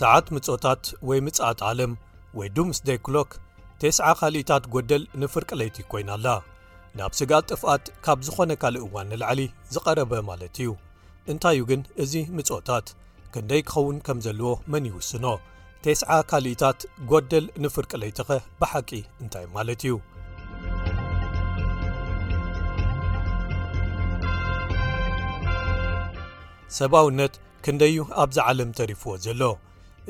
ሰዓት ምጾታት ወይ ምጽኣት ዓለም ወይ ዱምስ ደይ ክሎክ ቴስዓ ካልኢታት ጐደል ንፍርቂ ለይቲ ኰይና ኣላ ናብ ስጋት ጥፍኣት ካብ ዝኾነ ካልእ እዋን ንላዕሊ ዝቐረበ ማለት እዩ እንታይዩ ግን እዚ ምጾታት ክንደይ ክኸውን ከም ዘለዎ መን ይውስኖ ቴስዓ ካልኢታት ጎደል ንፍርቂ ለይተኸ ብሓቂ እንታይ ማለት እዩ ሰብውነት ክንደይዩ ኣብዛ ዓለም ተሪፍዎ ዘሎ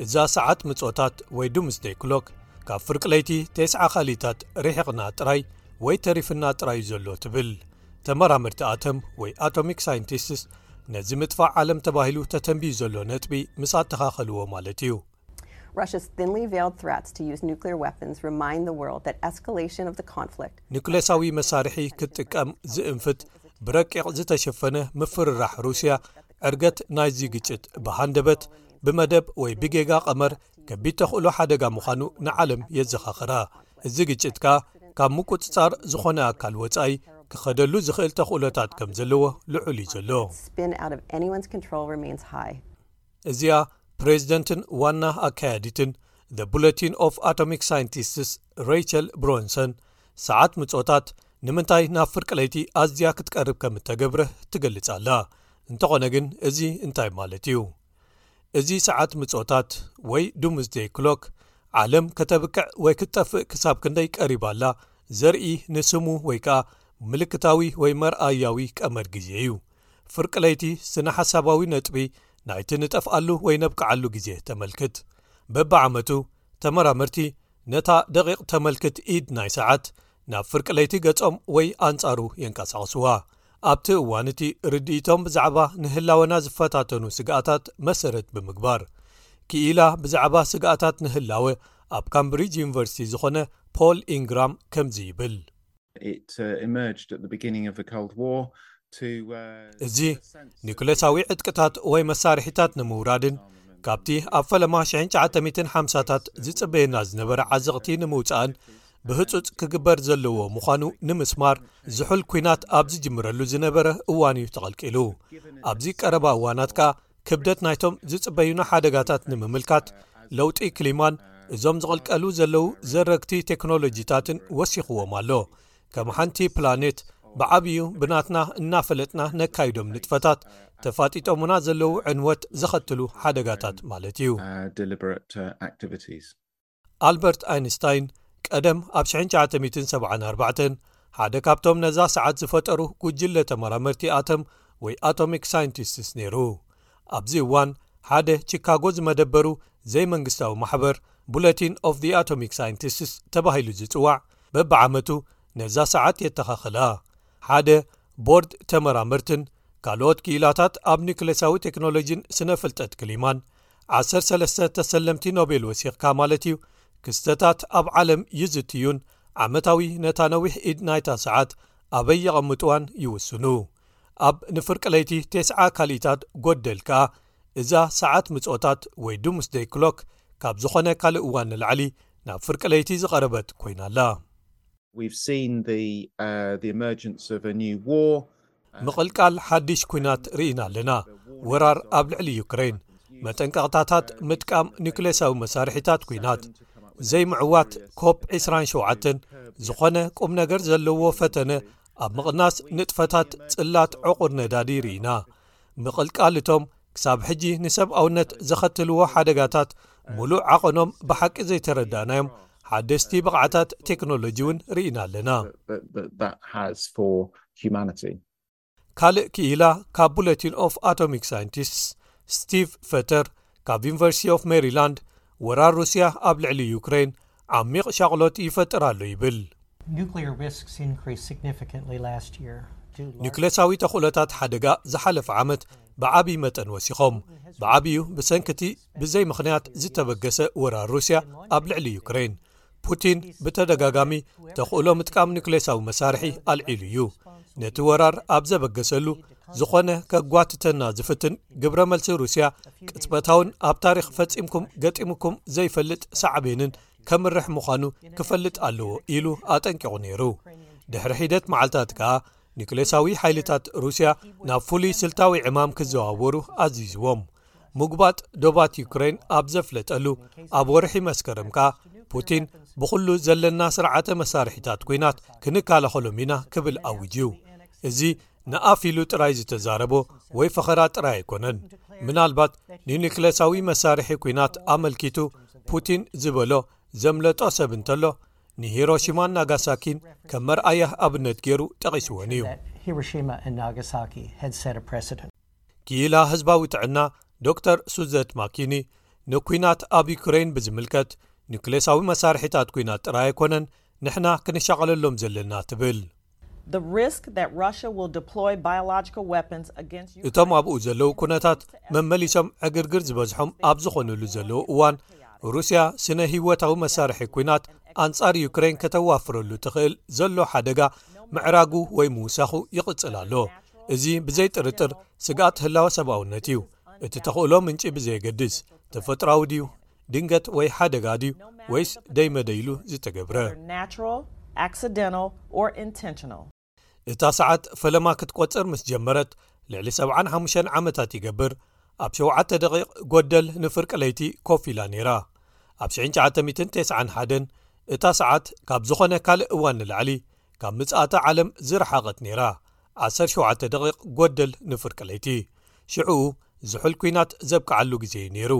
እዛ ሰዓት ምጾታት ወይ ዱምስደይ ክሎክ ካብ ፍርቂ ለይቲ ቴስዓ ካልኢታት ርሒቕና ጥራይ ወይ ተሪፍና ጥራይዩ ዘሎ ትብል ተመራመርቲ ኣተም ወይ ኣቶሚክ ሳይንቲስትስ ነዚ ምጥፋእ ዓለም ተባሂሉ ተተንብዩ ዘሎ ነጥቢ ምስ ኣተኻኸልዎ ማለት እዩ ኒክሌሳዊ መሳርሒ ክትጥቀም ዝእንፍት ብረቂቕ ዝተሸፈነ ምፍርራሕ ሩስያ ዕርገት ናይዚ ግጭት ብሃንደበት ብመደብ ወይ ብጌጋ ቐመር ከቢድ ተኽእሎ ሓደጋ ምዃኑ ንዓለም የዘኻኽራ እዚ ግጭት ከኣ ካብ ምቁጽጻር ዝኾነ ኣካል ወጻኢ ክኸደሉ ዝኽእል ተኽእሎታት ከም ዘለዎ ልዑል እዩ ዘሎ እዚኣ ፕሬዚደንትን ዋና ኣካያዲትን ቡለቲን ኦፍ ኣቶሚክ ሳይንቲስትስ ራቸል ብሮንሰን ሰዓት ምጾታት ንምንታይ ናብ ፍርቂ ለይቲ ኣዝያ ክትቀርብ ከም እተገብርህ ትገልጽ ኣላ፣ እንተዀነ ግን እዚ እንታይ ማለት እዩ? እዚ ሰዓት ምጾታት ወይ ዱምስደይ ክሎክ ዓለም ከተብቅዕ ወይ ክትጠፍእ ክሳብ ክንደይ ቀሪባ ኣላ ዘርኢ ንስሙ ወይ ከኣ ምልክታዊ ወይ መርኣያዊ ቀመር ግዜ እዩ። ፍርቂ ለይቲ ስነ-ሓሳባዊ ነጥቢ ናይቲ ንጠፍኣሉ ወይ ነብቅዓሉ ግዜ ተመልክት። በብዓመቱ፣ ተመራመርቲ ነታ ደቒቕ ተመልክት ኢድ ናይ ሰዓት ናብ ፍርቂ ለይቲ ገጾም ወይ ኣንጻሩ የንቀሳቕስዋ ኣብቲ እዋን እቲ ርድኢቶም ብዛዕባ ንህላወና ዝፈታተኑ ስግኣታት መሰረት ብምግባር ክኢላ ብዛዕባ ስግኣታት ንህላወ ኣብ ካምብሪጅ ዩኒቨርሲቲ ዝኾነ ፖል ኢንግራም ከምዚ ይብል እዚ ኒክለሳዊ ዕጥቅታት ወይ መሳርሒታት ንምውራድን ካብቲ ኣብ ፈለማ 1950ታት ዝጽበየና ዝነበረ ዓዘቕቲ ንምውጻእን ብህጹጽ ክግበር ዘለዎ ምዃኑ ንምስማር ዝሑል ኲናት ኣብ ዝጅምረሉ ዝነበረ እዋን እዩ ተቐልቂሉ ኣብዚ ቀረባ እዋናት ከኣ ክብደት ናይቶም ዝጽበዩና ሓደጋታት ንምምልካት ለውጢ ክሊማን እዞም ዝቕልቀሉ ዘለዉ ዘረግቲ ቴክኖሎጂታትን ወሲኽዎም ኣሎ ከም ሓንቲ ፕላኔት ብዓብዩ ብናትና እናፈለጥና ነካይዶም ንጥፈታት ተፋጢጦምና ዘለዉ ዕንወት ዘኸትሉ ሓደጋታት ማለት እዩ። ኣልበርት ኣይንስታይን ቀደም ኣብ 1974 ሓደ ካብቶም ነዛ ሰዓት ዝፈጠሩ ጉጅለ ተመራመርቲ ኣተም ወይ ኣቶሚክ ሳይንቲስትስ ነይሩ ኣብዚ እዋን ሓደ ቺካጎ ዝመደበሩ ዘይመንግስታዊ ማሕበር ቡለቲን ኦፍ ኣቶሚክ ሳይንቲስትስ ተባሂሉ ዝጽዋዕ በብዓመቱ ነዛ ሰዓት የተኻኸላ ሓደ ቦርድ ተመራመርትን ካልኦት ክኢላታት ኣብ ኒክሌሳዊ ቴክኖሎጂን ስነ ፍልጠት ክሊማን ዓሰርተ ሰለስተ ተሰለምቲ ኖቤል ወሲኽካ ማለት እዩ ክስተታት ኣብ ዓለም ይዝትዩን ዓመታዊ ነታ ነዊሕ ኢድ ናይታ ሰዓት ኣበይ የቐምጥዋን ይውስኑ ኣብ ንፍርቂ ለይቲ ቴስዓ ካልኢታት ጎደል ከኣ እዛ ሰዓት ምጾታት ወይ ዱምስ ደይ ክሎክ ካብ ዝኾነ ካልእ እዋን ንላዕሊ ናብ ፍርቂ ለይቲ ዝቐረበት ኮይና ኣላ። ምቕልቃል ሓድሽ ኲናት ርኢና ኣለና ወራር ኣብ ልዕሊ ዩክረይን መጠንቀቕታታት ምጥቃም ኒክሌሳዊ መሳርሒታት ኲናት ዘይምዕዋት ኮፕ 27 ዝኾነ ቁም ነገር ዘለዎ ፈተነ ኣብ ምቕናስ ንጥፈታት ጽላት ዕቑር ነዳዲ ርኢና ምቕልቃል እቶም ክሳብ ሕጂ ንሰብኣውነት ዘኸትልዎ ሓደጋታት ምሉእ ዓቐኖም ብሓቂ ዘይተረዳእናዮም ሓደስቲ ብቕዓታት ቴክኖሎጂ እውን ርኢና ኣለና። ካልእ ክኢላ ካብ ቡለቲን ኦፍ ኣቶሚክ ሳይንቲስትስ ስቲቭ ፈተር ካብ ዩኒቨርሲቲ ኦፍ ሜሪላንድ ወራር ሩስያ ኣብ ልዕሊ ዩክረይን ዓሚቕ ሻቕሎት ይፈጥር ኣሎ ይብል። ኒዩክለሳዊ ተኽእሎታት ሓደጋ ዝሓለፈ ዓመት ብዓብዪ መጠን ወሲኾም፣ ብዓብዩ ብሰንኪቲ ብዘይ ምኽንያት ዝተበገሰ ወራር ሩስያ ኣብ ልዕሊ ዩክረይን። ፑቲን ብተደጋጋሚ ተኽእሎ ምጥቃም ኒክሌሳዊ መሳርሒ ኣልዒሉ እዩ ነቲ ወራር ኣብ ዘበገሰሉ ዝኾነ ከጓትተና ዝፍትን ግብረ መልሲ ሩስያ ቅጽበታውን ኣብ ታሪኽ ፈጺምኩም ገጢሙኩም ዘይፈልጥ ሳዕቤንን ከምርሕ ምዃኑ ክፈልጥ ኣለዎ ኢሉ ኣጠንቂቑ ነይሩ ድሕሪ ሒደት መዓልትታት ከኣ ኒክሌሳዊ ሓይልታት ሩስያ ናብ ፍሉይ ስልታዊ ዕማም ክዘዋወሩ ኣዚዝዎም ምጕባጥ ዶባት ዩክረይን ኣብ ዘፍለጠሉ ኣብ ወርሒ መስከረም ከኣ ፑቲን ብዅሉ ዘለና ስርዓተ መሳርሒታት ኲናት ክንከላኸሎም ኢና ክብል ኣውጅ እዩ እዚ ንኣፍ ኢሉ ጥራይ ዝተዛረቦ ወይ ፈኸራ ጥራይ ኣይኰነን ምናልባት ንኒክለሳዊ መሳርሒ ኲናት ኣመልኪቱ ፑቲን ዝበሎ ዘምለጦ ሰብ እንተሎ ንሂሮሽማን ናጋሳኪን ከም መርኣያ ኣብነት ገይሩ ጠቒስዎን እዩ ክኢላ ህዝባዊ ጥዕና ዶክተር ሱዘት ማኪኒ ንኲናት ኣብ ዩክረይን ብዝምልከት ኒክሌሳዊ መሳርሒታት ኲናት ጥራይ ኣይኮነን ንሕና ክንሻቐለሎም ዘለና ትብል። እቶም ኣብኡ ዘለዉ ኩነታት መመሊሶም ዕግርግር ዝበዝሖም ኣብ ዝኾኑሉ ዘለዉ እዋን ሩስያ ስነ ህይወታዊ መሳርሒ ኲናት ኣንጻር ዩክረይን ከተዋፍረሉ ትኽእል ዘሎ ሓደጋ ምዕራጉ ወይ ምውሳኹ ይቕጽል ኣሎ እዚ ብዘይ ጥርጥር ስግኣት ህላወ ሰብኣውነት እዩ እቲ ተኽእሎ ምንጪ ብዘየገድስ ተፈጥሮዊ ድዩ ድንገት ወይ ሓደጋ ድዩ ወይስ ደይመደይሉ ዝተገብረ እታ ሰዓት ፈለማ ክትቈጽር ምስ ጀመረት ልዕሊ 75 ዓመታት ይገብር ኣብ ሸተ ደቒቕ ጐደል ንፍርቂ ለይቲ ኮፍ ኢላ ነይራ ኣብ 1991 እታ ሰዓት ካብ ዝዀነ ካልእ እዋን ንላዕሊ ካብ ምጽኣተ ዓለም ዝረሓቐት ነይራ፣ ዓሰርተ ሸውዓተ ደቒቕ ጐደል ንፍርቂ ለይቲ። ሽዕኡ ዝሑል ኲናት ዘብቅዓሉ ግዜ'ዩ ነይሩ፣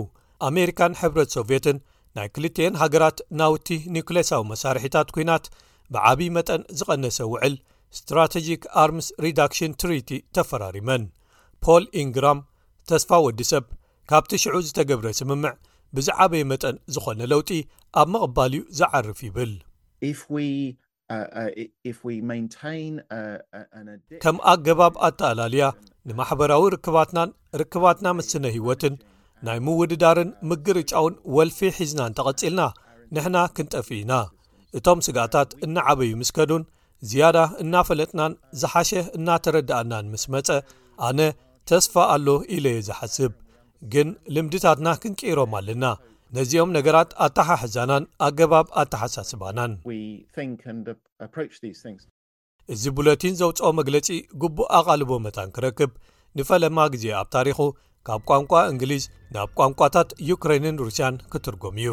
ኣመሪካን ሕብረት ሶቭየትን ናይ ክልቲኤን ሃገራት ናውቲ ኒዩክሌሳዊ መሳርሒታት ኲናት ብዓቢ መጠን ዝቐነሰ ውዕል ስትራተጂክ ኣርምስ ሪዳክሽን ትሪቲ ተፈራሪመን። ፖል ኢንግራም፣ ተስፋ ወዲ ሰብ፣ ካብቲ ሽዑ ዝተገብረ ስምምዕ ብዝዓበየ መጠን ዝዀነ ለውጢ ኣብ ምቕባል'ዩ ዝዓርፍ ይብል። ከም ኣገባብ ኣተኣላልያ ንማሕበራዊ ርክባትናን ርክባትና ምስ ስነ ህይወትን ናይ ምውድዳርን ምግርጫውን ወልፊ ሒዝና እንተቐጺልና ንሕና ክንጠፍ ኢና እቶም ስጋታት እናዓበዩ ምስ ከዱን ዝያዳ እናፈለጥናን ዝሓሸ እናተረዳእናን ምስ መጸ ኣነ ተስፋ ኣሎ ኢለየ ዝሓስብ ግን ልምድታትና ክንቅይሮም ኣለና ነዚኦም ነገራት ኣተሓሕዛናን ኣገባብ ኣተሓሳስባናን እዚ ቡለቲን ዘውፅኦ መግለፂ ግቡእ ኣቓልቦ መታን ክረክብ ንፈለማ ግዜ ኣብ ታሪኹ ካብ ቋንቋ እንግሊዝ ናብ ቋንቋታት ዩክራይንን ሩስያን ክትርጎም እዩ